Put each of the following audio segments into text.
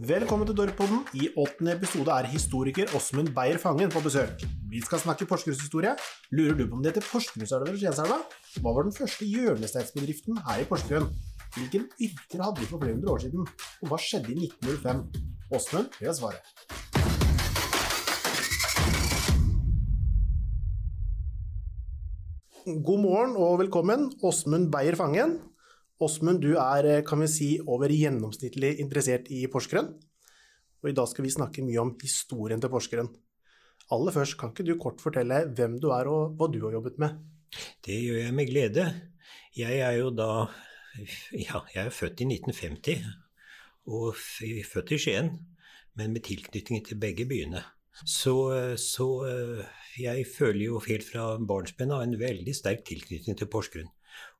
Velkommen til Dorpodden. I åttende episode er historiker Åsmund Beyer Fangen på besøk. Vi skal snakke Porsgrunnshistorie. Lurer du på om det heter Porsgrunnselva eller Skienselva? Hva var den første hjørnesteinsbedriften her i Porsgrunn? Hvilken yrker hadde vi for flere hundre år siden? Og hva skjedde i 1905? Åsmund vil ha svaret. God morgen og velkommen, Åsmund Beyer Fangen. Åsmund, du er, eh, kan vi si, over gjennomsnittlig interessert i Porsgrunn. Og i dag skal vi snakke mye om historien til Porsgrunn. Aller først, kan ikke du kort fortelle hvem du er og hva du har jobbet med? Det gjør jeg med glede. Jeg er jo da Ja, jeg er født i 1950, og født i Skien, men med tilknytning til begge byene. Så, så jeg føler jo helt fra barnsben av en veldig sterk tilknytning til Porsgrunn.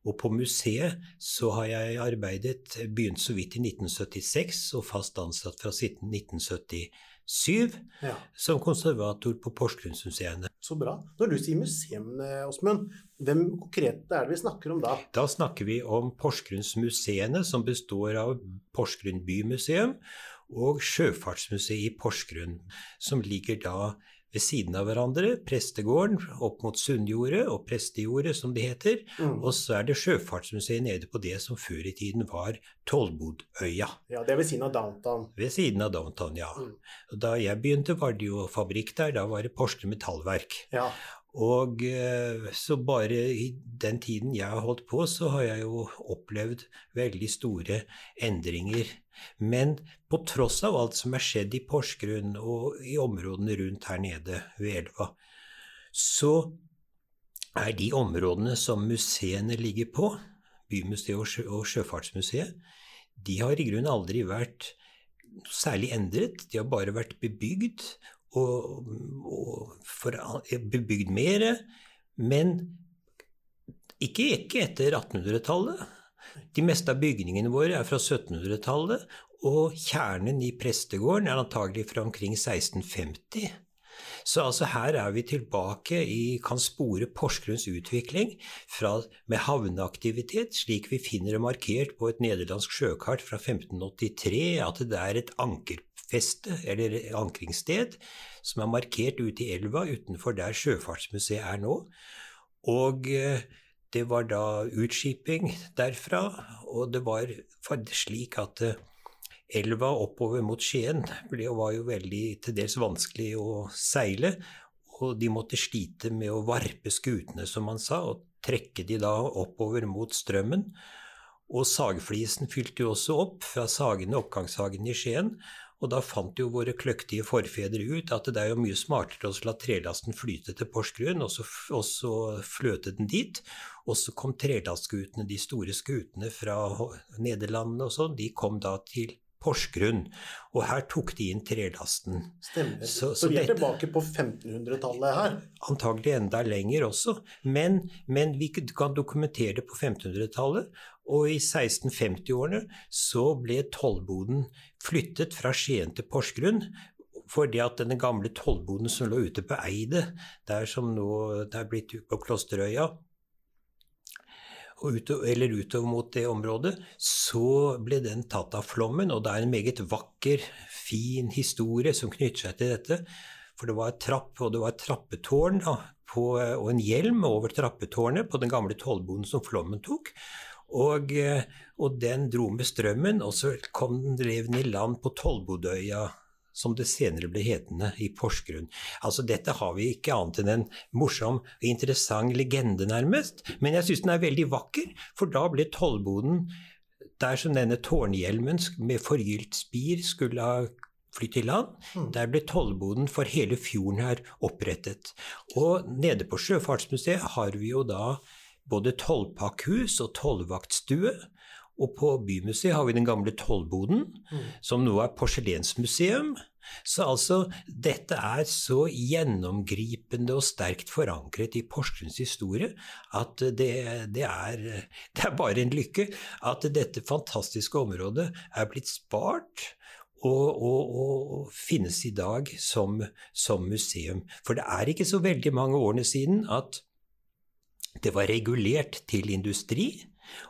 Og på museet så har jeg arbeidet, begynt så vidt i 1976 og fast ansatt fra 1977 ja. som konservator på Porsgrunnsmuseene. Så bra. Når du sier museum, Åsmund, hvem konkret er det vi snakker om da? Da snakker vi om Porsgrunnsmuseene, som består av Porsgrunn bymuseum og Sjøfartsmuseet i Porsgrunn, som ligger da ved siden av hverandre. Prestegården opp mot Sunnjordet og Prestejordet, som det heter. Mm. Og så er det Sjøfartsmuseet nede på det som før i tiden var Tollbodøya. Ja, Det er ved siden av downtown? Ved siden av downtown, ja. Mm. Da jeg begynte, var det jo fabrikk der. Da var det Porsgrunn Metallverk. Ja. Og eh, så bare i den tiden jeg har holdt på, så har jeg jo opplevd veldig store endringer. Men på tross av alt som er skjedd i Porsgrunn og i områdene rundt her nede ved elva, så er de områdene som museene ligger på, Bymuseet og, Sjø og Sjøfartsmuseet, de har i grunnen aldri vært særlig endret. De har bare vært bebygd og, og for, bebygd mer, men ikke, ikke etter 1800-tallet. De meste av bygningene våre er fra 1700-tallet, og kjernen i prestegården er antagelig fra omkring 1650. Så altså her er vi tilbake i kan spore Porsgrunns utvikling fra, med havneaktivitet, slik vi finner det markert på et nederlandsk sjøkart fra 1583, at det er et anker feste eller ankringssted som er markert ute i elva utenfor der Sjøfartsmuseet er nå. Og eh, det var da utskiping derfra, og det var slik at eh, elva oppover mot Skien var jo veldig til dels vanskelig å seile, og de måtte slite med å varpe skutene, som man sa, og trekke de da oppover mot strømmen. Og sagflisen fylte jo også opp fra sagene, oppgangshagene i Skien, og da fant jo våre kløktige forfedre ut at det er jo mye smartere å la trelasten flyte til Porsgrunn, og så, og så fløte den dit. Og så kom trelastskutene, de store skutene fra Nederlandene og sånn, de kom da til Porsgrunn. Og her tok de inn trelasten. Stemmer. Så, så, så vi er dette, tilbake på 1500-tallet her? Antagelig enda lenger også. Men, men vi kan dokumentere det på 1500-tallet. Og i 1650-årene så ble tollboden flyttet fra Skien til Porsgrunn. Fordi at denne gamle tollboden som lå ute på Eidet, der som nå det er blitt på Klosterøya, utover, eller utover mot det området, så ble den tatt av flommen. Og det er en meget vakker, fin historie som knytter seg til dette. For det var et trapp, og det var et trappetårn da, på, og en hjelm over trappetårnet på den gamle tollboden som flommen tok. Og, eh, og, den dro med strømmen, og så kom den rev i land på Tollbodøya, som det senere ble hetende, i Porsgrunn. Altså Dette har vi ikke annet enn en morsom og interessant legende, nærmest. Men jeg syns den er veldig vakker, for da ble tollboden der som denne tårnhjelmen med forgylt spir skulle ha flytt i land. Mm. Der ble tollboden for hele fjorden her opprettet. Og nede på Sjøfartsmuseet har vi jo da både tollpakkhus og tollvaktstue. Og på Bymuseet har vi den gamle tollboden, mm. som nå er porselensmuseum. Så altså, dette er så gjennomgripende og sterkt forankret i Porsgrunns historie at det, det, er, det er bare en lykke at dette fantastiske området er blitt spart og, og, og, finnes i dag som, som, museum. For det er ikke så veldig mange årene siden at det var regulert til industri.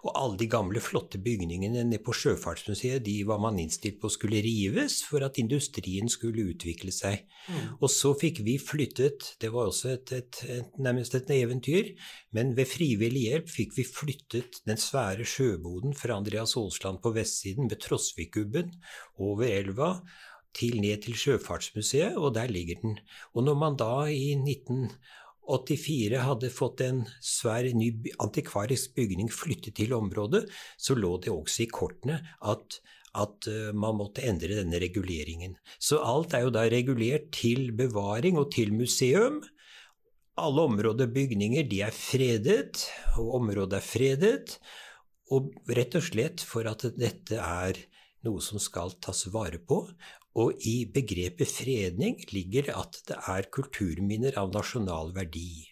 Og alle de gamle, flotte bygningene nede på Sjøfartsmuseet de var man innstilt på skulle rives for at industrien skulle utvikle seg. Mm. Og så fikk vi flyttet Det var også et, et, et, nærmest et eventyr. Men ved frivillig hjelp fikk vi flyttet den svære sjøboden fra Andreas Aasland på vestsiden ved Trosvikgubben over elva til ned til Sjøfartsmuseet, og der ligger den. Og når man da i 19 84 hadde fått en svær ny antikvarisk bygning flyttet til området, så lå det også i kortene at, at uh, man måtte endre denne reguleringen. Så alt er jo da regulert til bevaring og til museum. Alle områder og bygninger de er fredet, og området er fredet. Og rett og slett for at dette er noe som skal tas vare på, og i begrepet fredning ligger det at det er kulturminner av nasjonal verdi.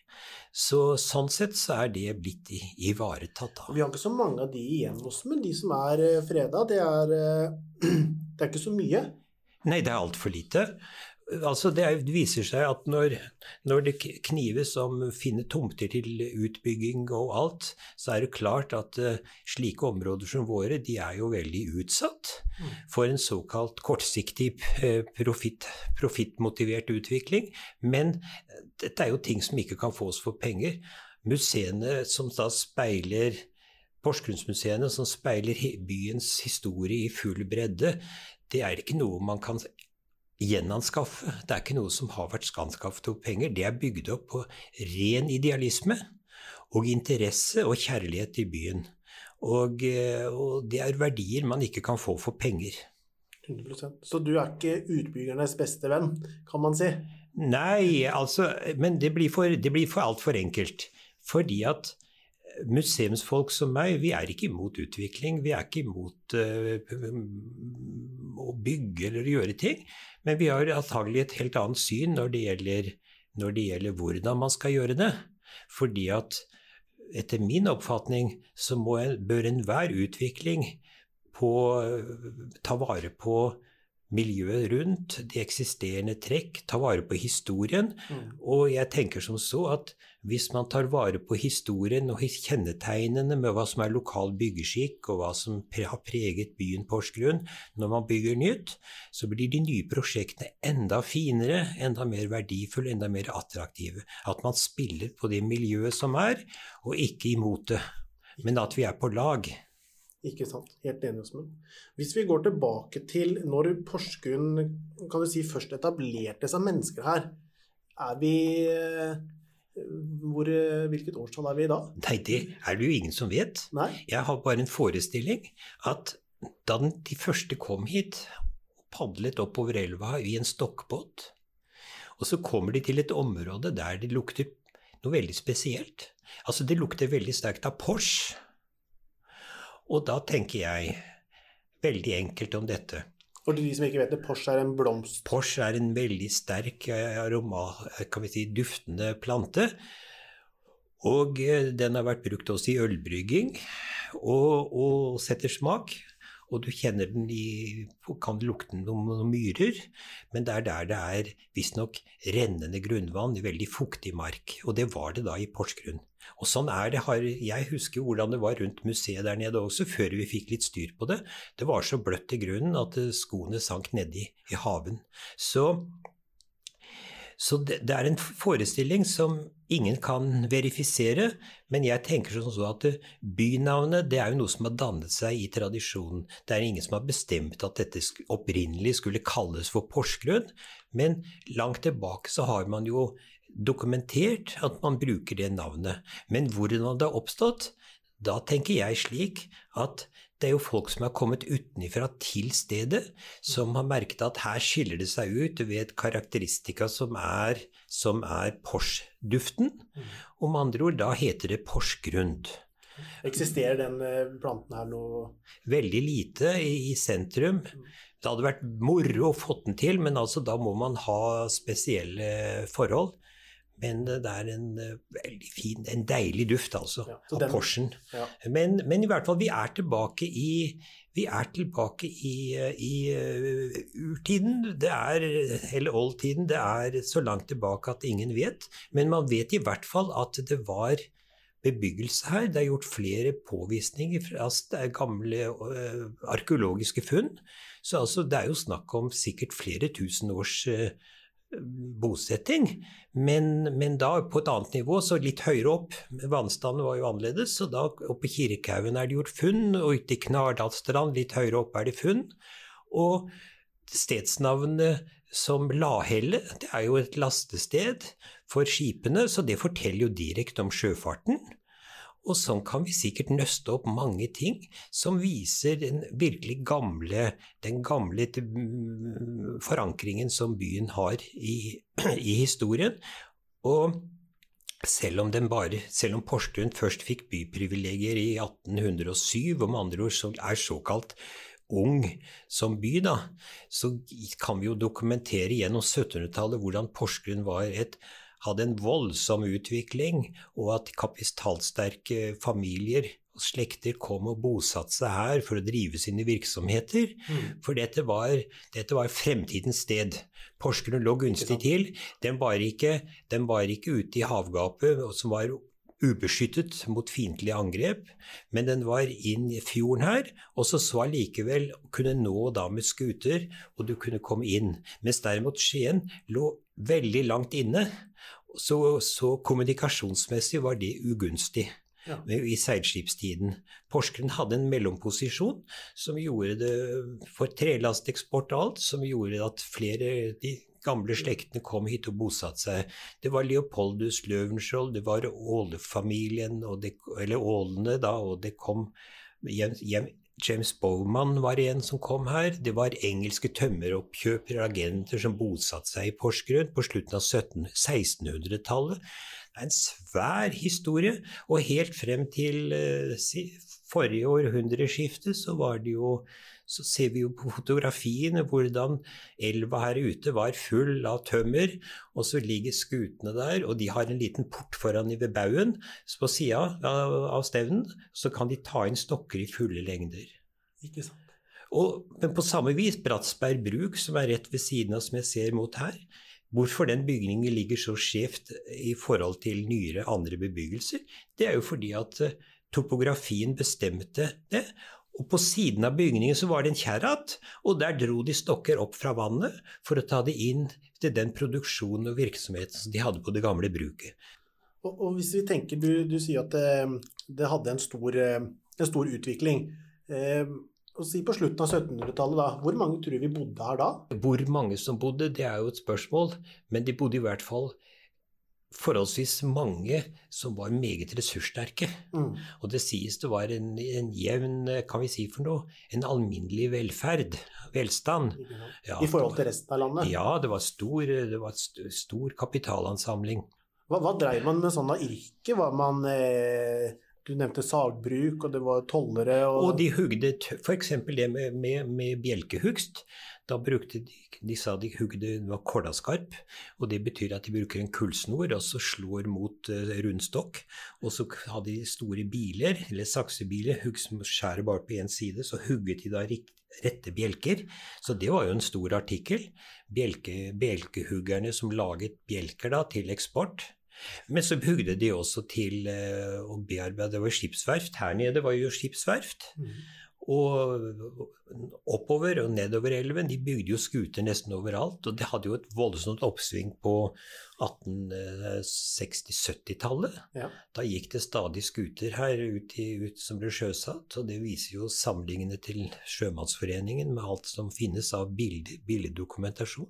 Så sånn sett så er det blitt ivaretatt. Da. Vi har ikke så mange av de igjen hos men de som er eh, freda, det er, eh, det er ikke så mye. Nei, det er altfor lite. Altså det viser seg at når, når, det knives om finne tomter til utbygging og alt, så er det klart at uh, slike områder som våre, de er jo veldig utsatt mm. for en såkalt kortsiktig uh, profit, profittmotivert utvikling. Men uh, dette er jo ting som ikke kan fås for penger. Museene som da speiler Porsgrunnsmuseene som speiler byens historie i full bredde, det er ikke noe man kan gjenanskaffe. Det er ikke noe som har vært anskaffet over penger. Det er bygd opp på ren idealisme og interesse og kjærlighet til byen. Og, eh, og, det er verdier man ikke kan få for penger. 100%. Så du er ikke utbyggernes beste venn, kan man si? Nei, altså Men det blir for, det blir for altfor enkelt. Fordi at museumsfolk som meg, vi er ikke imot utvikling. Vi er ikke imot uh, å bygge eller gjøre ting. Men vi har antagelig et helt annet syn når det, gjelder, når det gjelder hvordan man skal gjøre det. Fordi at etter min oppfatning så må, bør enhver utvikling på, ta vare på miljøet rundt, de eksisterende trekk, ta vare på historien. Mm. Og jeg tenker som så at hvis man tar vare på historien og kjennetegnene med hva som er lokal byggeskikk, og hva som har preget byen Porsgrunn når man bygger nytt, så blir de nye prosjektene enda finere, enda mer verdifulle, enda mer attraktive. At man spiller på det miljøet som er, og ikke imot det. Men at vi er på lag. Ikke sant. Helt enig, Åsmund. Hvis vi går tilbake til når Porsgrunn kan du si, først etablerte seg mennesker her, er vi hvor, hvilket årstall er vi i da? Nei, det er det jo ingen som vet. Nei? Jeg har bare en forestilling at da de første kom hit, padlet oppover elva i en stokkbåt, og så kommer de til et område der det lukter noe veldig spesielt. Altså, det lukter veldig sterkt av Porsche. Og da tenker jeg veldig enkelt om dette. For de som ikke vet det, Porsche er en blomst? Porsche er en veldig sterk eh, aroma, kan vi si, duftende plante. Og eh, den har vært brukt også i ølbrygging og, og setter smak og du kjenner den i Kan lukte noen, myrer, men det er der det er visstnok rennende grunnvann i veldig fuktig mark. Og det var det da i Porsgrunn. Og sånn er det. Jeg husker hvordan det var rundt museet der nede også, før vi fikk litt styr på det. Det var så bløtt i grunnen at skoene sank nedi i haven. Så så det, det, er en forestilling som ingen kan verifisere, men jeg tenker sånn så at bynavnet det er jo noe som har dannet seg i tradisjonen. Det er ingen som har bestemt at dette opprinnelig skulle kalles for Porsgrunn, men langt tilbake så har man jo dokumentert at man bruker det navnet. Men hvordan det har oppstått, da tenker jeg slik at det er jo folk som har kommet utenfra til stedet, som har merket at her skiller det seg ut ved karakteristika som er, som er Porsche-duften. Mm. Og med andre ord, da heter det Porsgrund. Eksisterer den eh, planten her nå? Veldig lite i, i sentrum. Mm. Det hadde vært moro å få den til, men altså da må man ha spesielle forhold. Men det er en uh, veldig fin, en deilig duft, altså, ja, av den, Porschen. Ja. Men, men, i hvert fall, vi er tilbake i vi er tilbake i, i uh, urtiden, det er, eller oldtiden. Det er så langt tilbake at ingen vet. Men man vet i hvert fall at det var bebyggelse her. Det er gjort flere påvisninger fra gamle uh, arkeologiske funn. Så altså, det er jo snakk om sikkert flere tusen års uh, bosetting. Men, men, da på et annet nivå, så litt høyere opp. Vannstanden var jo annerledes. Så da oppe i Kirkehaugen er det gjort funn, og ute i Knardalstrand litt høyere opp er det funn. Og stedsnavnet som Lahelle, det er jo et lastested for skipene, så det forteller jo direkte om sjøfarten. Og sånn kan vi sikkert nøste opp mange ting som viser den virkelig gamle, den gamle forankringen som byen har i, i historien. Og selv om, bare, selv om, Porsgrunn først fikk byprivilegier i 1807, og med andre ord som er såkalt ung som by, da, så kan vi jo dokumentere gjennom 1700-tallet hvordan Porsgrunn var et hadde en voldsom utvikling, og at kapitalsterke familier og slekter kom og bosatte seg her for å drive sine virksomheter. Mm. For dette var, dette var, fremtidens sted. Porsgrunn lå gunstig til. Den var, ikke, den var ikke ute i havgapet, som var ubeskyttet mot fiendtlige angrep, men den var inn i fjorden her, og så så allikevel kunne nå da med skuter, og du kunne komme inn. Mens derimot Skien lå veldig langt inne, så, så kommunikasjonsmessig var det ugunstig. Ja. i seilskipstiden. Porsgrunn hadde en mellomposisjon som gjorde det for trelasteksport og alt, som gjorde at flere de gamle slektene kom hit og bosatte seg. Det var Leopoldus Løvenskiold, det var Åle-familien, eller Ålene, da, og det kom hjem, hjem James Bowman var en som kom her. Det var engelske tømmeroppkjøpere og agenter som bosatte seg i Porsgrunn på slutten av 1600-tallet. Det er en svær historie, og helt frem til uh, forrige århundreskifte så var det jo så ser vi jo på fotografiene hvordan elva her ute var full av tømmer, og så ligger skutene der, og de har en liten port foran ved baugen på sida av stevnen, så kan de ta inn stokker i fulle lengder. Ikke sant. Og, men på samme vis, Bratsberg bruk, som er rett ved siden av som jeg ser mot her, Hvorfor den bygningen ligger så skjevt i forhold til nyere andre bebyggelser, det er jo fordi at topografien bestemte det, og på siden av bygningen så var det en kjerrat, og der dro de stokker opp fra vannet for å ta det inn til den produksjonen og virksomheten som de hadde på det gamle bruket. Og, og hvis vi tenker, Du, du sier at det, det hadde en stor, eh, en stor utvikling. Eh, og si På slutten av 1700-tallet, da, hvor mange tror vi bodde her da? Hvor mange som bodde, det er jo et spørsmål, men de bodde i hvert fall forholdsvis mange som var meget ressurssterke. Mm. Og det sies det var en, en, jevn, kan vi si for noe, en alminnelig velferd, velstand. Ja, I forhold til resten av landet? Ja, det var stor, det var stor kapitalansamling. Hva, hva dreiv man med sånn av yrke? Var man eh, Du nevnte sagbruk, og det var tollere og Og de hugde f.eks. det med, med, med bjelkehugst. Da brukte de De sa de hugde var kålaskarp, og det betyr at de bruker en kullsnor og så slår mot uh, rundstokk. Og så hadde de store biler, eller saksebiler, hugg som skjærer bare på én side. Så hugget de da rette bjelker. Så det var jo en stor artikkel. Bjelke, bjelkehuggerne som laget bjelker da til eksport. Men så hugde de også til uh, å bearbeide Det var skipsverft. Her nede var jo skipsverft. Mm. Og oppover og nedover elven, de bygde jo skuter nesten overalt. Og det hadde jo et voldsomt oppsving på 1860-70-tallet. Ja. Da gikk det stadig skuter her ut, i, ut, som ble sjøsatt. Og det viser jo samlingene til Sjømannsforeningen med alt som finnes av billeddokumentasjon.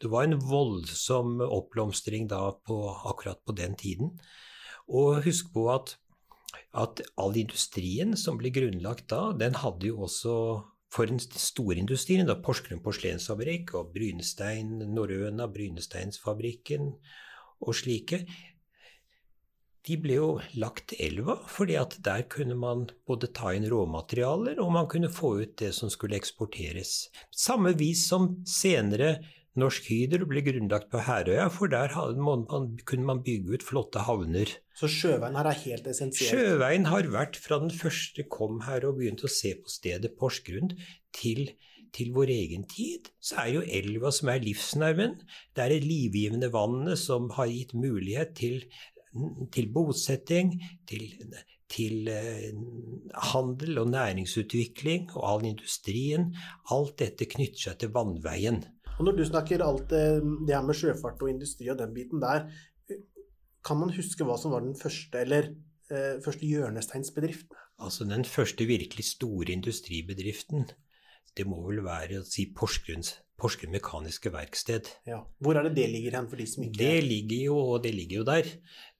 Det var en voldsom oppblomstring da på, akkurat på den tiden. Og husk på at at all industrien som ble grunnlagt da, den hadde jo også for den store industrien, da Porsgrunn porselensfabrikk og Brynestein, Norrøna, Brynesteinsfabrikken og slike, de ble jo lagt til elva, fordi at der kunne man både ta inn råmaterialer, og man kunne få ut det som skulle eksporteres. Samme vis som senere Norsk Hydro ble grunnlagt på Herøya, for der man, kunne man bygge ut flotte havner. Så sjøveien her er helt essensiell? Sjøveien har vært fra den første kom her og begynte å se på stedet Porsgrunn, til, til vår egen tid. Så er jo elva som er livsnerven. Det er det livgivende vannet som har gitt mulighet til til bosetting, til, til eh, handel og næringsutvikling og all industrien. Alt dette knytter seg til vannveien. Og Når du snakker alt det, det her med sjøfart og industri og den biten der, kan man huske hva som var den første, eller eh, første hjørnesteinsbedriften? Altså Den første virkelig store industribedriften, det må vel være å si Porsgrunns Porsgrunn Mekaniske Verksted. Ja. Hvor er det det ligger hen for de som ikke Det ligger jo, og det ligger jo der.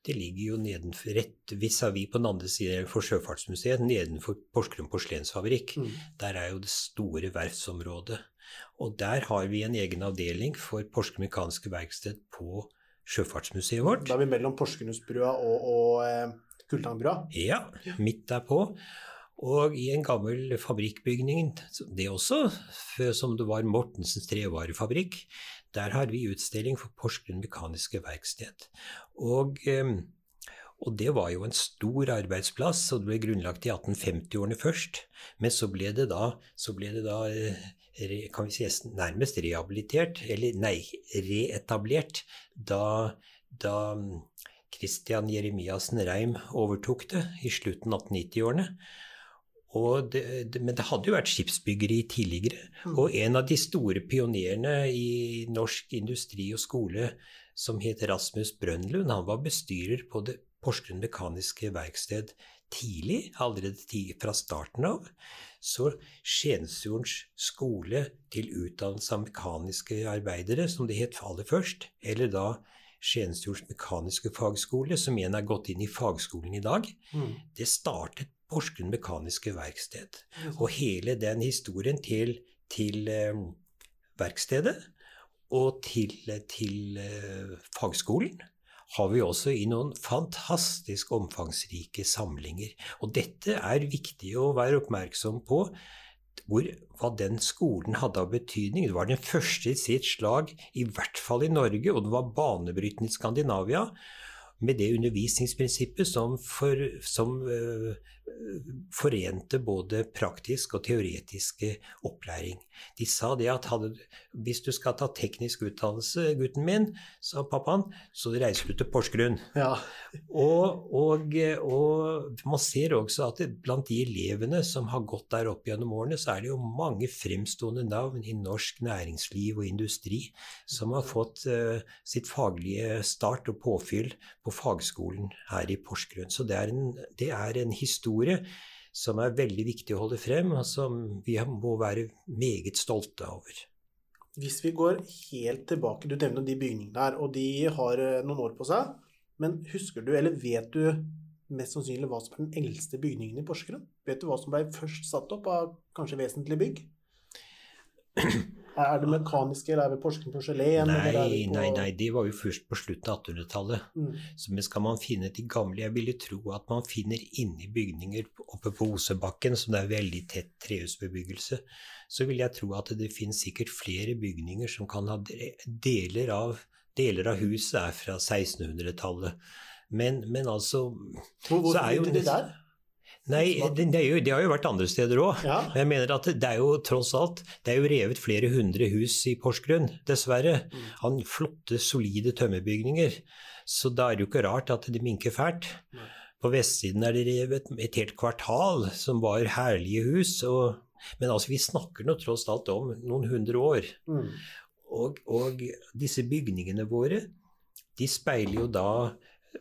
Det ligger jo nedenfor, rett vis-à-vis på den andre siden for Sjøfartsmuseet, nedenfor Porsgrunn porselensfabrikk. Mm. Der er jo det store verftsområdet. Og der har vi en egen avdeling for Porsgrunn Mekaniske Verksted på Sjøfartsmuseet vårt. Da er vi mellom Porsgrunnsbrua og, og eh, Kultangbrua? Ja, midt derpå. Og i en gammel fabrikkbygning, det også, som det var Mortensens trevarefabrikk, der har vi utstilling for Porsgrunn Mekaniske Verksted. Og, ehm, og, det var jo en stor arbeidsplass, og det ble grunnlagt i 1850-årene først. Men så ble det da, ble det da eh, kan vi si, nærmest rehabilitert, eller nei, reetablert, da, da Christian Jeremiassen Reim overtok det i slutten av 1890-årene. Det, det, men det hadde jo vært skipsbyggeri tidligere. Mm. Og en av de store pionerene i norsk industri og skole, som het Rasmus Brønnlund, han var bestyrer på det Porsgrunn Mekaniske Verksted tidlig, allerede fra starten av. Så Skiensfjordens skole til utdannelse av mekaniske arbeidere, som det het aller først, eller da Skiensfjords mekaniske fagskole, som igjen er gått inn i fagskolen i dag, mm. det startet Porsgrunn Mekaniske Verksted. Og hele den historien til, til eh, verkstedet og til, til eh, fagskolen har vi også i noen fantastisk omfangsrike samlinger. Og dette er viktig å være oppmerksom på. Hvor, hva den skolen hadde av betydning. Det var den første i sitt slag, i hvert fall i Norge, og den var banebrytende i Skandinavia med det undervisningsprinsippet som, for, som uh, forente både praktisk og teoretiske opplæring. De sa det at hadde, hvis du skal ta teknisk utdannelse, gutten min, sa pappaen, så reiser du til Porsgrunn. Ja. Og, og, og, man ser også at det, blant de elevene som har gått der opp gjennom årene, så er det jo mange fremstående navn i norsk næringsliv og industri som har fått uh, sitt faglige start og påfyll på fagskolen her i Porsgrunn. Så det er en, det er en historie som er veldig viktig å holde frem, og som vi må være meget stolte over. Hvis vi går helt tilbake, du nevner de bygningene her, og de har eh, noen år på seg. Men husker du, eller vet du mest sannsynlig hva som er den eldste bygningen i Porsgrunn? Vet du hva som ble først satt opp av kanskje vesentlige bygg? Er det mekaniske, eller er det Porsgrunn porselen? Nei, nei, nei, det var jo først på slutten av 1800-tallet. Mm. Så skal man finne de gamle Jeg ville tro at man finner inni bygninger oppe på Osebakken, som det er veldig tett trehusbebyggelse, så vil jeg tro at det finnes sikkert flere bygninger som kan ha deler av Deler av huset er fra 1600-tallet. Men, men, altså Hvor, hvor er jo det der? Nei, det, det, jo, det, har jo vært andre steder òg. Ja. Men jeg mener at det er jo tross alt Det er jo revet flere hundre hus i Porsgrunn, dessverre. Mm. Han flotte, solide tømmerbygninger. Så da er det jo ikke rart at det minker fælt. Nei. På vestsiden er det revet et helt kvartal som var herlige hus. Og, men altså, vi snakker nå tross alt om noen hundre år. Mm. Og, og disse bygningene våre, de speiler jo da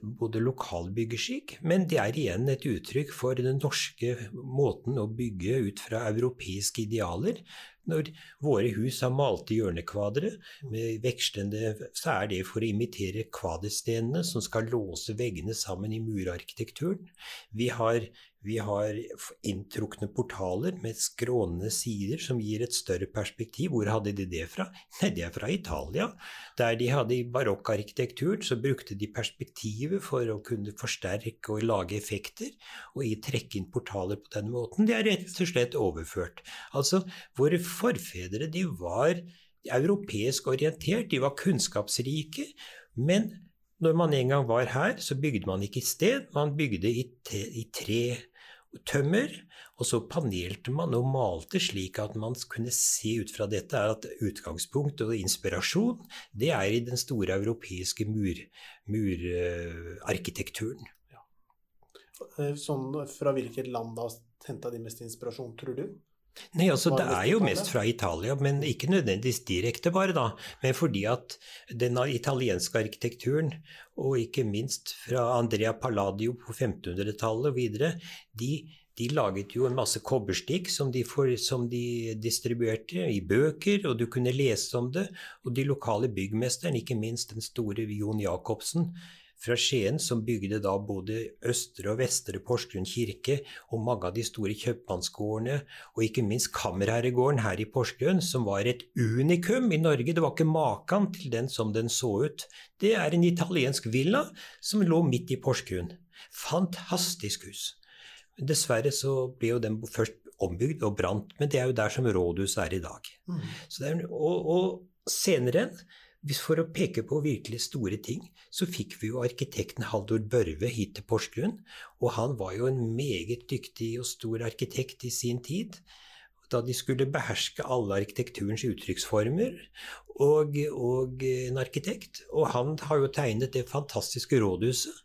både lokal byggeskikk, men det er igjen et uttrykk for den norske måten å bygge ut fra europeiske idealer. Når våre hus har malte hjørnekvadre med vekslende, så er det for å imitere kvaderstenene som skal låse veggene sammen i murarkitekturen. Vi har vi har inntrukne portaler med skrånende sider som gir et større perspektiv. Hvor hadde de det fra? Nei, det er fra Italia. Der de hadde i barokkarkitekturen, så brukte de perspektivet for å kunne forsterke og lage effekter, og trekke inn portaler på den måten. Det er rett og slett overført. Altså, våre forfedre, de var europeisk orientert, de var kunnskapsrike, men når man en gang var her, så bygde man ikke i sted, man bygde i, i tre tømmer. Og så panelte man og malte slik at man kunne se ut fra dette at utgangspunkt og inspirasjon, det er i den store europeiske murarkitekturen. Mur, ja. Sånn fra hvilket land da henta de mest inspirasjon, tror du? Nei, altså Det er jo mest fra Italia, men ikke nødvendigvis direkte, bare, da. Men fordi at den italienske arkitekturen, og ikke minst fra Andrea Palladio på 1500-tallet og videre, de, de, laget jo en masse kobberstikk som de, for, som de, distribuerte i bøker, og du kunne lese om det. Og de lokale byggmesterne, ikke minst den store Jon Jacobsen, fra Skien, som bygde da både Østre og Vestre Porsgrunn kirke, og mange av de store kjøpmannsgårdene, og ikke minst Kammerherregården her i Porsgrunn, som var et unikum i Norge. Det var ikke maken til den som den så ut. Det er en italiensk villa som lå midt i Porsgrunn. Fantastisk hus. Dessverre så ble jo den først ombygd og brant, men det er jo der som rådhuset er i dag. Mm. Er, og, og senere for å peke på virkelig store ting, så fikk vi jo arkitekten Haldor Børve hit til Porsgrunn. Og han var jo en meget dyktig og stor arkitekt i sin tid. Da de skulle beherske alle arkitekturens uttrykksformer. Og, og en arkitekt. Og han har jo tegnet det fantastiske rådhuset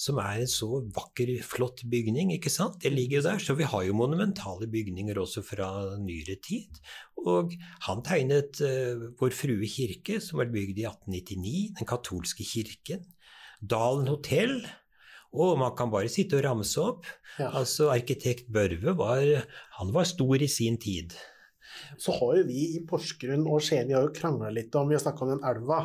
som er en så vakker, flott bygning. ikke sant? Det ligger jo der. Så vi har jo monumentale bygninger også fra nyere tid. Og han tegnet uh, Vår Frue kirke, som ble bygd i 1899, den katolske kirken. Dalen hotell. Og man kan bare sitte og ramse opp. Ja. Altså, Arkitekt Børve var, han var stor i sin tid. Så har jo vi i Porsgrunn og Skien vi har jo krangla litt om Vi har snakka om den elva.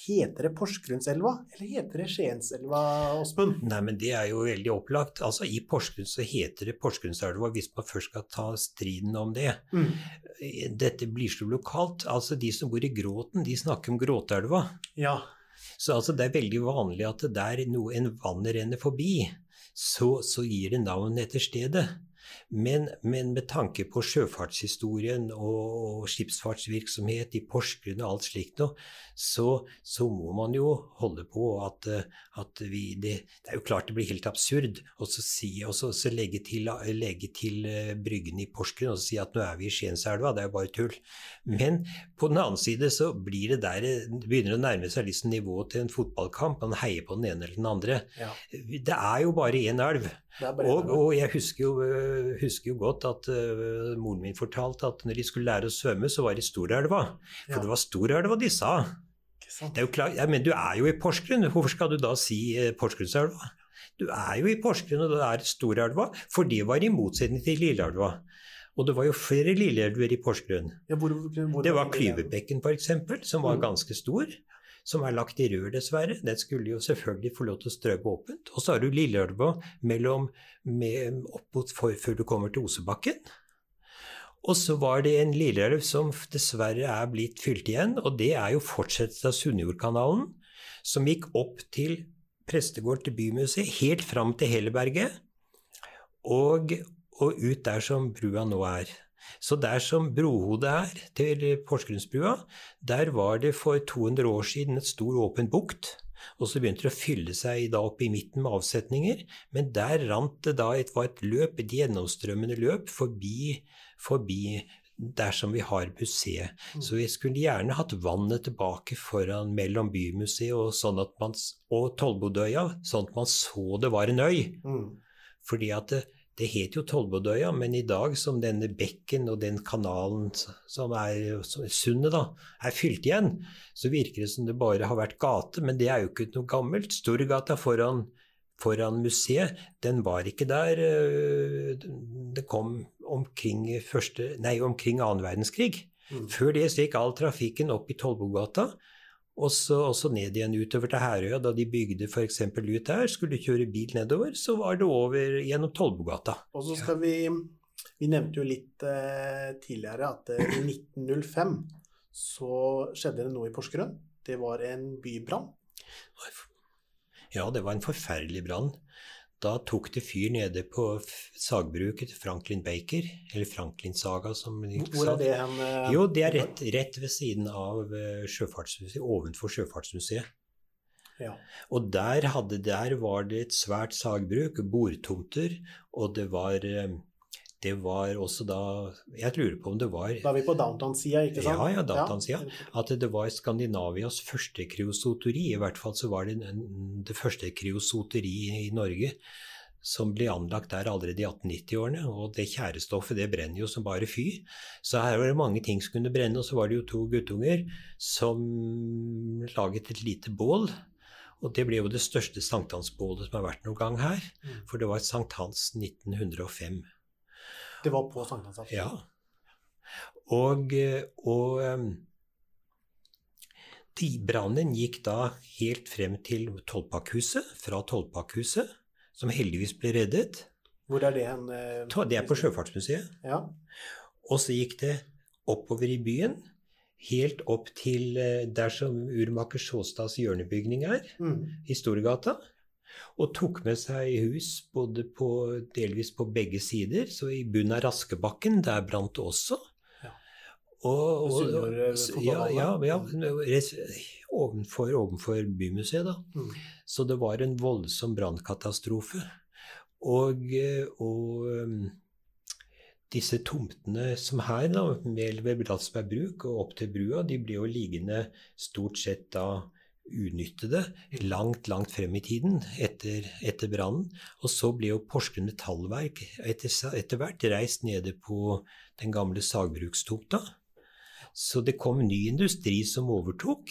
Heter det Porsgrunnselva, eller heter det Skienselva, Åsmund? Nei, men Det er jo veldig opplagt. Altså, I Porsgrunn så heter det Porsgrunnselva hvis man først skal ta striden om det. Mm. Dette blir så lokalt. Altså, De som bor i Gråten, de snakker om Gråtelva. Ja. Så altså, det er veldig vanlig at der noe, en vann renner forbi, så, så gir det navn etter stedet. Men, men, med tanke på sjøfartshistorien og skipsfartsvirksomhet i Porsgrunn og alt slikt noe, så, så, må man jo holde på at, at vi det, det, er jo klart det blir helt absurd å si, legge til, legge til uh, Bryggen i Porsgrunn og si at nå er vi i Skienselva. Det er jo bare tull. Men på den annen side så blir det der det begynner å nærme seg liksom nivået til en fotballkamp. Man heier på den ene eller den andre. Ja. Det er jo bare én elv. Og, og, jeg husker jo, øh, husker jo godt at uh, moren min fortalte at når de skulle lære å svømme, så var det i Storelva. For ja. det var Storelva de sa. Det er jo klart, ja, Men du er jo i Porsgrunn, hvorfor skal du da si uh, Porsgrunnselva? Du er jo i Porsgrunn, og det er Storelva, for det var i motsetning til Lilleelva. Og det var jo flere lilleelver i Porsgrunn. Ja, hvor, hvor, det var Klyvebekken f.eks., som var mm. ganske stor som er lagt i rør, dessverre. Den skulle jo selvfølgelig få lov til å strømme åpent. Og så har du Lilleelva opp mot for, før du kommer til Osebakken. Og så var det en lilleelv som dessverre er blitt fylt igjen, og det er jo fortsettelsen av Sunnjordkanalen, som gikk opp til prestegård til Bymuseet, helt fram til Helleberget, og, og ut der som brua nå er. Så der som brohodet er til Porsgrunnsbrua, der var det for 200 år siden et stor, åpen bukt. Og så begynte det å fylle seg da opp i midten med avsetninger. Men der rant det da et, var et løp, et gjennomstrømmende løp, forbi, forbi der som vi har museet. Mm. Så vi skulle gjerne hatt vannet tilbake foran mellom Bymuseet og, sånn og Tollbodøya, sånn at man så det var en øy. Mm. Fordi at det, det het jo Tollbodøya, men i dag som denne bekken og den kanalen som er sundet, da, er fylt igjen, så virker det som det bare har vært gate. Men det er jo ikke noe gammelt. Storgata foran, foran museet, den var ikke der. Øh, det kom omkring, første, nei, omkring annen verdenskrig. Mm. Før det gikk all trafikken opp i Tollbogata. Og så, ned igjen utover til Herøya. Da de bygde f.eks. ut der, skulle kjøre bil nedover, så var det over gjennom Tollbugata. Og så skal vi Vi nevnte jo litt eh, tidligere at eh, i 1905 så skjedde det noe i Porsgrunn. Det var en bybrann. Ja, det var en forferdelig brann. Da tok det fyr nede på sagbruket til Franklin Baker, eller Franklin Saga, som de sa. Hvor er det hen? Uh, jo, det er rett, rett, ved siden av uh, Sjøfartsmuseet, ovenfor Sjøfartsmuseet. Ja. Og der, hadde, der, var det et svært sagbruk, bordtomter, og det var eh, det var også da Jeg lurer på om det var Da er vi på downtown-sida, ikke sant? Ja, ja, downtown-sida. At det var Skandinavias første kreosoteri. I hvert fall så var det det første kreosoteri i Norge som ble anlagt der allerede i 1890-årene. Og det tjærestoffet det brenner jo som bare fy. Så her var det mange ting som kunne brenne. Og så var det jo to guttunger som laget et lite bål. Og det ble jo det største sankthansbålet som har vært noen gang her. Mm. For det var sankthans 1905. Det var på sankthansaften? Ja. Og, og de brannen gikk da helt frem til Tollpakkhuset. Fra Tollpakkhuset som heldigvis ble reddet. Hvor er det hen? Eh, det er på Sjøfartsmuseet. Ja. Og så gikk det oppover i byen, helt opp til eh, der som urmaker Sjåstads hjørnebygning er, mm. i Storgata. Og tok med seg hus både på, delvis på begge sider. Så i bunnen av Raskebakken, der brant det også. Ja. Og, og, og ja, ja, ja, ovenfor, ovenfor Bymuseet, da. Mm. Så det var en voldsom brannkatastrofe. Og, og, um, disse tomtene som her, da, ved Bratsberg bruk og opp til brua, de ble jo liggende stort sett da unyttede langt, langt frem i tiden etter, etter brannen. Og så ble jo Porsgrunn Metallverk etter, etter hvert reist nede på den gamle sagbrukstomta. Så det kom ny industri som overtok.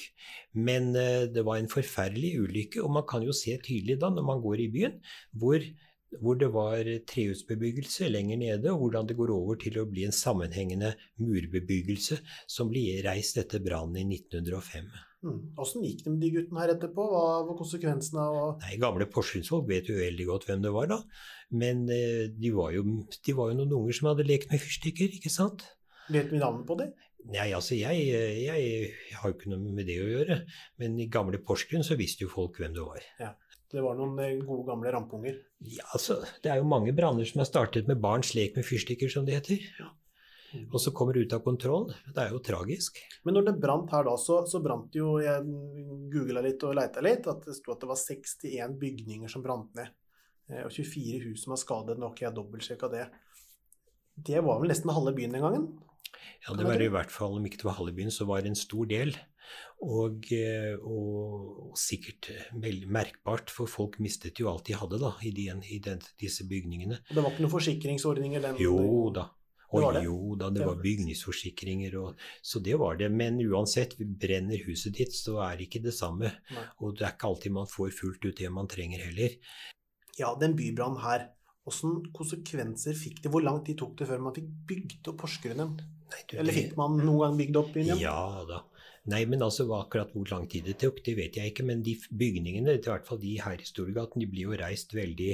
Men eh, det var en forferdelig ulykke. Og man kan jo se tydelig da, når man går i byen, hvor, hvor det var trehusbebyggelse lenger nede, og hvordan det går over til å bli en sammenhengende murbebyggelse som ble reist etter brannen i 1905. Åssen mm. gikk det med de guttene her etterpå? Hva var konsekvensene? av Nei, Gamle Porsgrunnsfolk vet jo veldig godt hvem det var, da. Men eh, de, var jo, de, var jo, noen unger som hadde lekt med fyrstikker, ikke sant? Vet vi navnet på det? Nei, altså jeg, jeg, jeg, har jo ikke noe med det å gjøre. Men i gamle Porsgrunn så visste jo folk hvem det var. Ja, Det var noen eh, gode, gamle rampunger? Ja, altså Det er jo mange branner som er startet med barns lek med fyrstikker, som det heter. Ja. Og så kommer det ut av kontroll. Det er jo tragisk. Men når det brant her da, så, så brant jo Jeg googla litt og leita litt. At det sto at det var 61 bygninger som brant ned. Eh, og 24 hus som var skadet. Nå har ikke jeg dobbeltsjekka det. Det var vel nesten halve byen den gangen? Ja, det var i hvert fall, om ikke det var halve byen, så var det en stor del. Og, eh, og, sikkert veldig merkbart, for folk mistet jo alt de hadde da, i, de, i den, disse bygningene. Og det var ikke noen forsikringsordninger? Den, jo da. Og det det. jo da, det var bygningsforsikringer og Så det var det. Men uansett, brenner huset ditt, så er det ikke det samme. Nei. Og det er ikke alltid man får fullt ut det man trenger heller. Ja, den bybrannen her, hvilke konsekvenser fikk det? Hvor lang tid tok det før man fikk bygd opp Porsgrunnen? Nei, du, Eller fikk man noen gang bygd opp byen igjen? Ja da. Nei, men altså akkurat hvor lang tid det tok, det vet jeg ikke. Men de bygningene, i hvert fall de her i Storgaten, de blir jo reist veldig,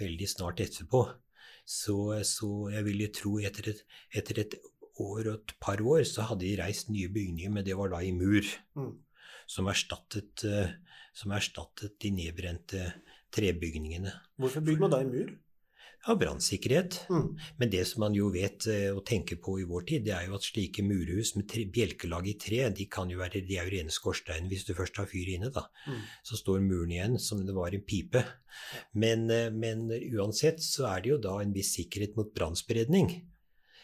veldig snart etterpå. Så, så jeg vil jo tro etter et, etter et, år og et par år så hadde de reist nye bygninger, men det var da i mur. Mm. Som, erstattet, eh, som erstattet de nedbrente trebygningene. Hvorfor bygde man da i mur? Ja, brannsikkerhet. Mm. Men det som man jo vet eh, og tenker på i vår tid, det er jo at slike murhus med tre, bjelkelag i tre, de kan jo være, de er jo rene skorstein hvis du først har fyr inne. da. Mm. Så står muren igjen som det var en pipe. Men, eh, men, uansett så er det jo da en viss sikkerhet mot brannspredning.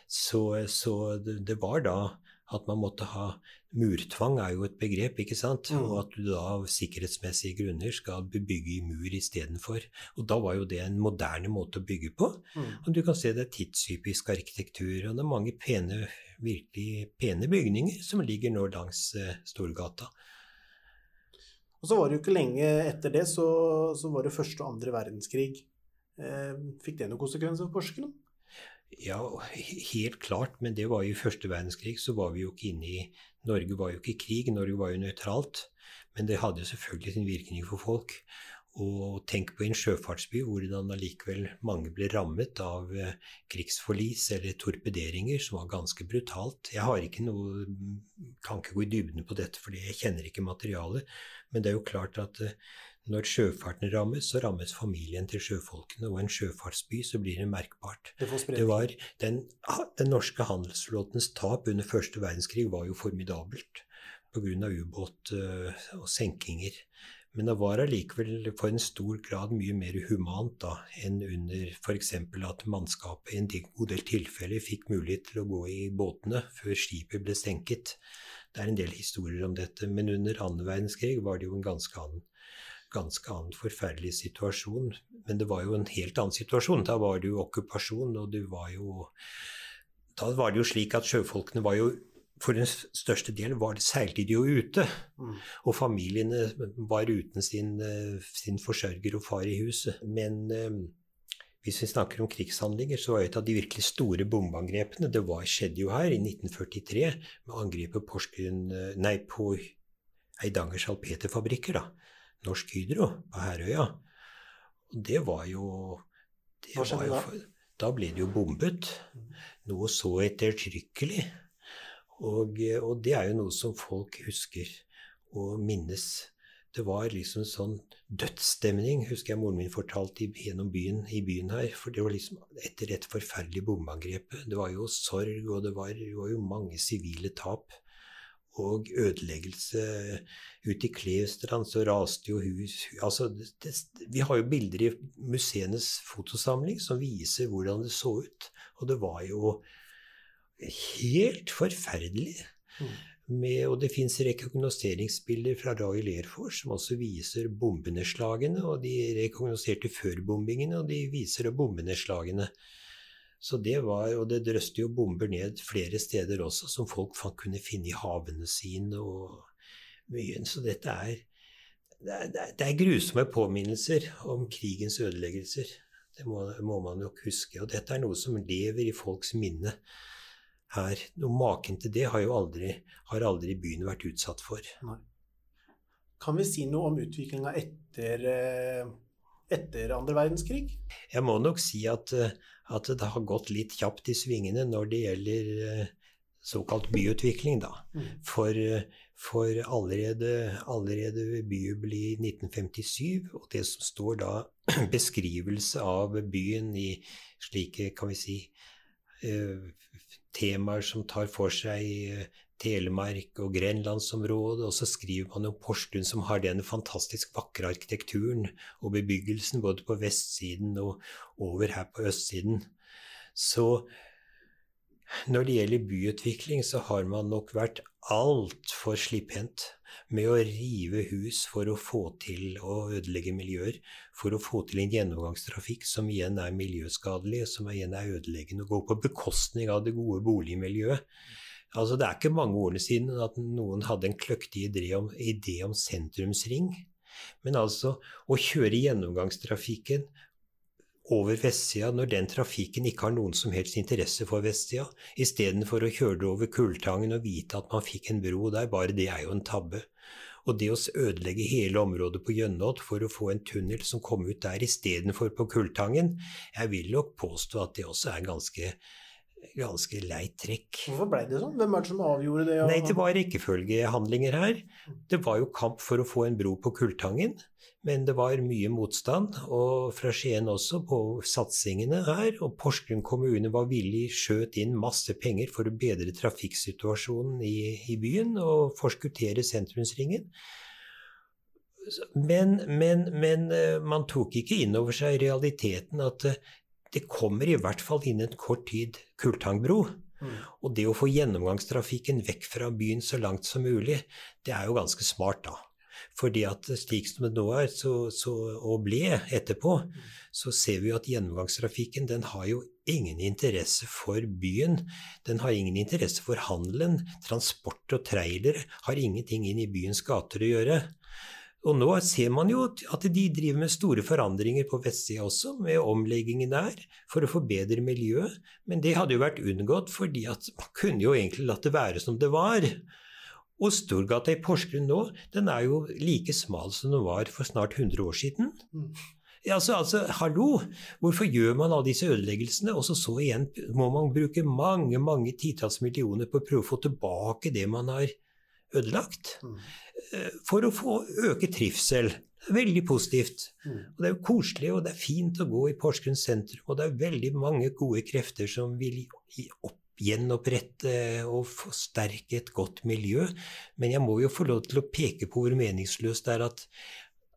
Så, så det, det var da at man måtte ha Murtvang er jo et begrep, ikke sant? Mm. Og at du da av sikkerhetsmessige grunner skal bebygge i mur istedenfor. Og da var jo det en moderne måte å bygge på. Mm. Og du kan se det er tidstypisk arkitektur, og det er mange pene, virkelig pene bygninger som ligger nå langs eh, Storgata. Og så var det jo ikke lenge etter det, så, så var det første og andre verdenskrig. Eh, fikk det noen konsekvenser for Porsgrunn? Ja, helt klart, men det var jo i første verdenskrig, så var vi jo ikke inne i Norge var jo ikke i krig, Norge var jo nøytralt. Men det hadde selvfølgelig sin virkning for folk. Og tenk på en sjøfartsby hvordan allikevel mange ble rammet av eh, krigsforlis eller torpederinger, som var ganske brutalt. Jeg har ikke noe, kan ikke gå i dybden på dette, fordi jeg kjenner ikke materialet. Men det er jo klart at eh, når sjøfarten rammes, så rammes familien til sjøfolkene. Og en sjøfartsby så blir det merkbart. Det, det var den, den, norske handelsflåtens tap under første verdenskrig var jo formidabelt pga. ubåt uh, og senkinger. Men det var allikevel for en stor grad mye mer humant da, enn under f.eks. at mannskapet i en god del tilfeller fikk mulighet til å gå i båtene før skipet ble senket. Det er en del historier om dette, men under annen verdenskrig var det jo en ganske annen, ganske annen forferdelig situasjon. Men det var jo en helt annen situasjon. Da var det jo okkupasjon, og det var jo Da var det jo slik at sjøfolkene var jo for den største del var det seilte de jo ute. Mm. Og familiene var uten sin, eh, sin, forsørger og far i huset. Men eh, hvis vi snakker om krigshandlinger, så var et av de virkelig store bombeangrepene Det var, skjedde jo her i 1943 med angrepet Porsgrunn eh, Nei, på Eidanger salpeterfabrikker, da. Norsk Hydro på Herøya. Og det var jo det Hva skjedde da? Da ble det jo bombet. Noe så ettertrykkelig. Og, og, det er jo noe som folk husker og minnes. Det var liksom sånn dødsstemning, husker jeg moren min fortalte gjennom byen, i byen her. For det var liksom etter et forferdelig bombeangrep. Det var jo sorg, og det var, det var jo mange sivile tap. Og ødeleggelse. Ute i Klevstrand så raste jo hus altså, det, Vi har jo bilder i museenes fotosamling som viser hvordan det så ut. Og det var jo helt forferdelig. Mm. Med, og det fins rekognoseringsbilder fra Royal Air Force som også viser bombenedslagene. Og de rekognoserte før bombingene, og de viser bombenedslagene. Så det var, Og det drøste jo bomber ned flere steder også, som folk kunne finne i havene sine. og mye. Så dette er det, er det er grusomme påminnelser om krigens ødeleggelser. Det må, må man nok huske. Og dette er noe som lever i folks minne her. Noe maken til det har jo aldri, har aldri byen vært utsatt for. Nei. Kan vi si noe om utviklinga etter, eh, etter andre verdenskrig? Jeg må nok si at, eh, at, det har gått litt kjapt i svingene når det gjelder eh, såkalt byutvikling, da. Mm. For, for, allerede, allerede ved byjubileet i 1957, og det som står da beskrivelse av byen i slike, kan vi si, temaer som tar for seg eh, Telemark og grenlandsområdet, og så skriver man om Porsgrunn som har denne fantastisk vakre arkitekturen og bebyggelsen både på vestsiden og over her på østsiden. Så når det gjelder byutvikling, så har man nok vært altfor slipphendt med å rive hus for å få til å ødelegge miljøer, for å få til en gjennomgangstrafikk som igjen er miljøskadelig, som igjen er ødeleggende, og går på bekostning av det gode boligmiljøet. Altså, det er ikke mange årene siden at noen hadde en kløktig idé om, idé om sentrumsring. Men altså, å kjøre gjennomgangstrafikken over vestsida når den trafikken ikke har noen som helst interesse for vestsida, istedenfor å kjøre det over Kulltangen og vite at man fikk en bro der. Bare det er jo en tabbe. Og det å ødelegge hele området på Jønnått for å få en tunnel som kom ut der istedenfor på Kulltangen, jeg vil nok påstå at det også er ganske ganske leit trekk. Hvorfor ble det sånn? Hvem er det som avgjorde det? Nei, Det var rekkefølgehandlinger her. Det var jo kamp for å få en bro på Kulltangen. Men det var mye motstand, og fra Skien også, på satsingene her. Og Porsgrunn kommune var villig, skjøt inn masse penger for å bedre trafikksituasjonen i, i byen og forskuttere sentrumsringen. Men, men, men, eh, man tok ikke inn over seg realiteten at eh, det kommer i hvert fall innen kort tid Kultangbro. Mm. Og det å få gjennomgangstrafikken vekk fra byen så langt som mulig, det er jo ganske smart, da. Fordi at slik som det nå er, så, så, og ble etterpå, så ser vi jo at gjennomgangstrafikken den har jo ingen interesse for byen. Den har ingen interesse for handelen. Transport og trailer har ingenting inn i byens gater å gjøre. Og nå ser man jo at de driver med store forandringer på vestsida også, med omleggingen der, for å forbedre miljøet. Men det hadde jo vært unngått, fordi at man kunne jo egentlig latt det være som det var. Og Storgata i Porsgrunn nå, den er jo like smal som den var for snart 100 år siden. Mm. Ja, altså, altså, hallo! Hvorfor gjør man alle disse ødeleggelsene? Og så, så igjen må man bruke mange mange titalls millioner på å prøve å få tilbake det man har ødelagt. Mm. Eh, for å få øke trivsel. Veldig positivt. Mm. Og Det er jo koselig og det er fint å gå i Porsgrunn sentrum. Og det er veldig mange gode krefter som vil opp gjenopprette og forsterke et godt miljø. Men jeg må jo få lov til å peke på hvor meningsløst det er at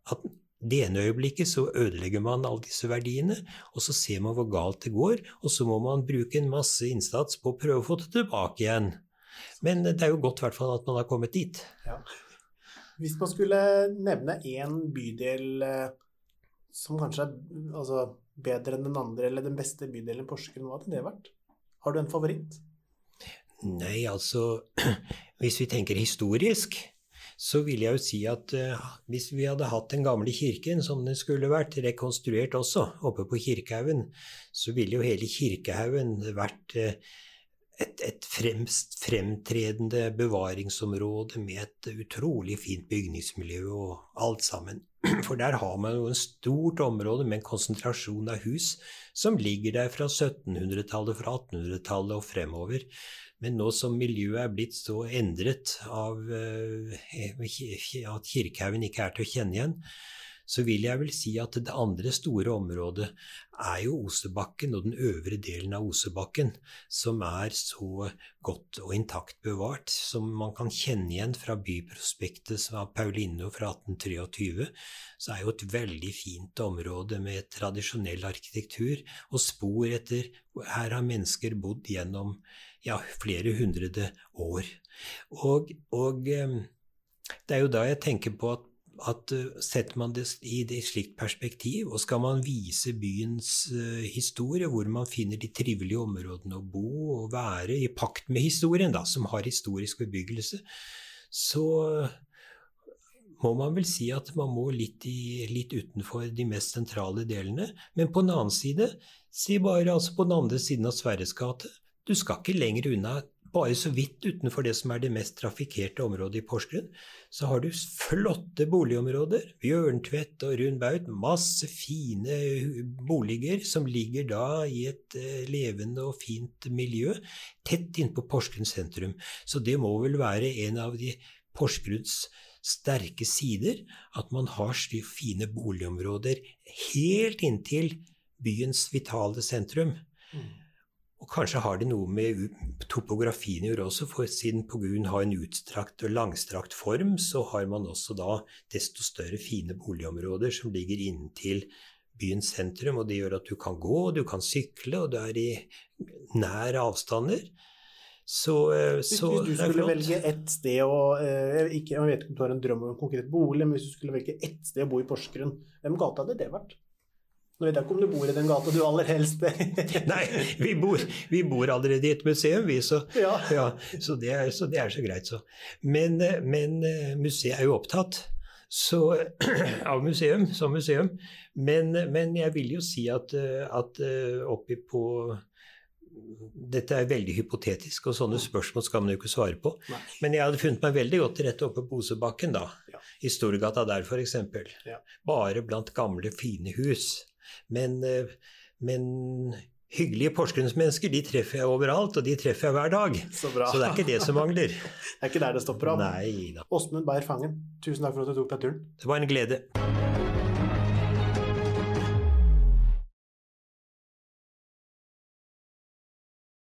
at det ene øyeblikket så ødelegger man alle disse verdiene, og så ser man hvor galt det går, og så må man bruke en masse innsats på å prøve å få det tilbake igjen. Men det er jo godt i hvert fall at man har kommet dit. Ja. Hvis man skulle nevne én bydel eh, som kanskje er altså, bedre enn den andre, eller den beste bydelen i Porsgrunn, hva hadde det vært? Har du en favoritt? Nei, altså Hvis vi tenker historisk, så vil jeg jo si at uh, hvis vi hadde hatt den gamle kirken som den skulle vært, rekonstruert også, oppe på Kirkehaugen, så ville jo hele Kirkehaugen vært uh, et, et fremst fremtredende bevaringsområde med et utrolig fint bygningsmiljø og alt sammen. For der har man jo en stort område med en konsentrasjon av hus som ligger der fra 1700-tallet, fra 1800-tallet og fremover. Men nå som miljøet er blitt så endret av uh, at Kirkehaugen ikke er til å kjenne igjen, så vil jeg vel si at det andre store området er jo Osebakken og den øvre delen av Osebakken, som er så godt og intakt bevart, som man kan kjenne igjen fra byprospektet som av Paulinho fra 1823. Så er jo et veldig fint område med tradisjonell arkitektur og spor etter Her har mennesker bodd gjennom ja, flere hundrede år. Og, og eh, det er jo da jeg tenker på at, at eh, setter man det i et slikt perspektiv, og skal man vise byens uh, historie, hvor man finner de trivelige områdene å bo og være i pakt med historien, da, som har historisk bebyggelse, så må man vel si at man må litt, i, litt utenfor de mest sentrale delene. Men på den annen side, si bare altså på den andre siden av Sverres gate, du skal ikke lenger unna, bare så vidt utenfor det som er det mest trafikkerte området i Porsgrunn, så har du flotte boligområder. Bjørntvedt og Rundbaut. Masse fine boliger som ligger da i et uh, levende og fint miljø tett innpå Porsgrunn sentrum. Så det må vel være en av de Porsgrunns sterke sider, at man har fine boligområder helt inntil byens vitale sentrum. Mm. Og kanskje har det noe med topografien å gjøre også, for siden Pogun har en utstrakt og langstrakt form, så har man også da desto større fine boligområder som ligger inntil byens sentrum, og det gjør at du kan gå, du kan sykle, og du er i nær avstander. Så, eh, så Hvis du skulle velge ett sted å eh, ikke, Jeg vet ikke om du har en drøm om en konkret bolig, men hvis du skulle velge ett sted å bo i Porsgrunn, hvem gata hadde det vært? Nå vet jeg ikke om du bor i den gata du aller helst Nei, vi bor, vi bor, allerede i et museum, vi, så, ja. Ja, så, det, er, så, det, er, så greit, så. Men, men eh, museet er jo opptatt så, av museum som museum. Men, men, jeg vil jo si at, at eh, oppi på dette er veldig hypotetisk, og sånne spørsmål skal man jo ikke svare på. Nei. Men jeg hadde funnet meg veldig godt til rette oppe på Bosebakken, da. Ja. I Storgata der, f.eks. Ja. Bare blant gamle, fine hus. Men, eh, men hyggelige porsgrunnsmennesker de treffer jeg overalt, og de treffer jeg hver dag. Så, bra. Så det er ikke det som mangler. det er ikke der det stopper opp. Åsmund Beyer Fangen, tusen takk for at du tok deg turen. Det var en glede.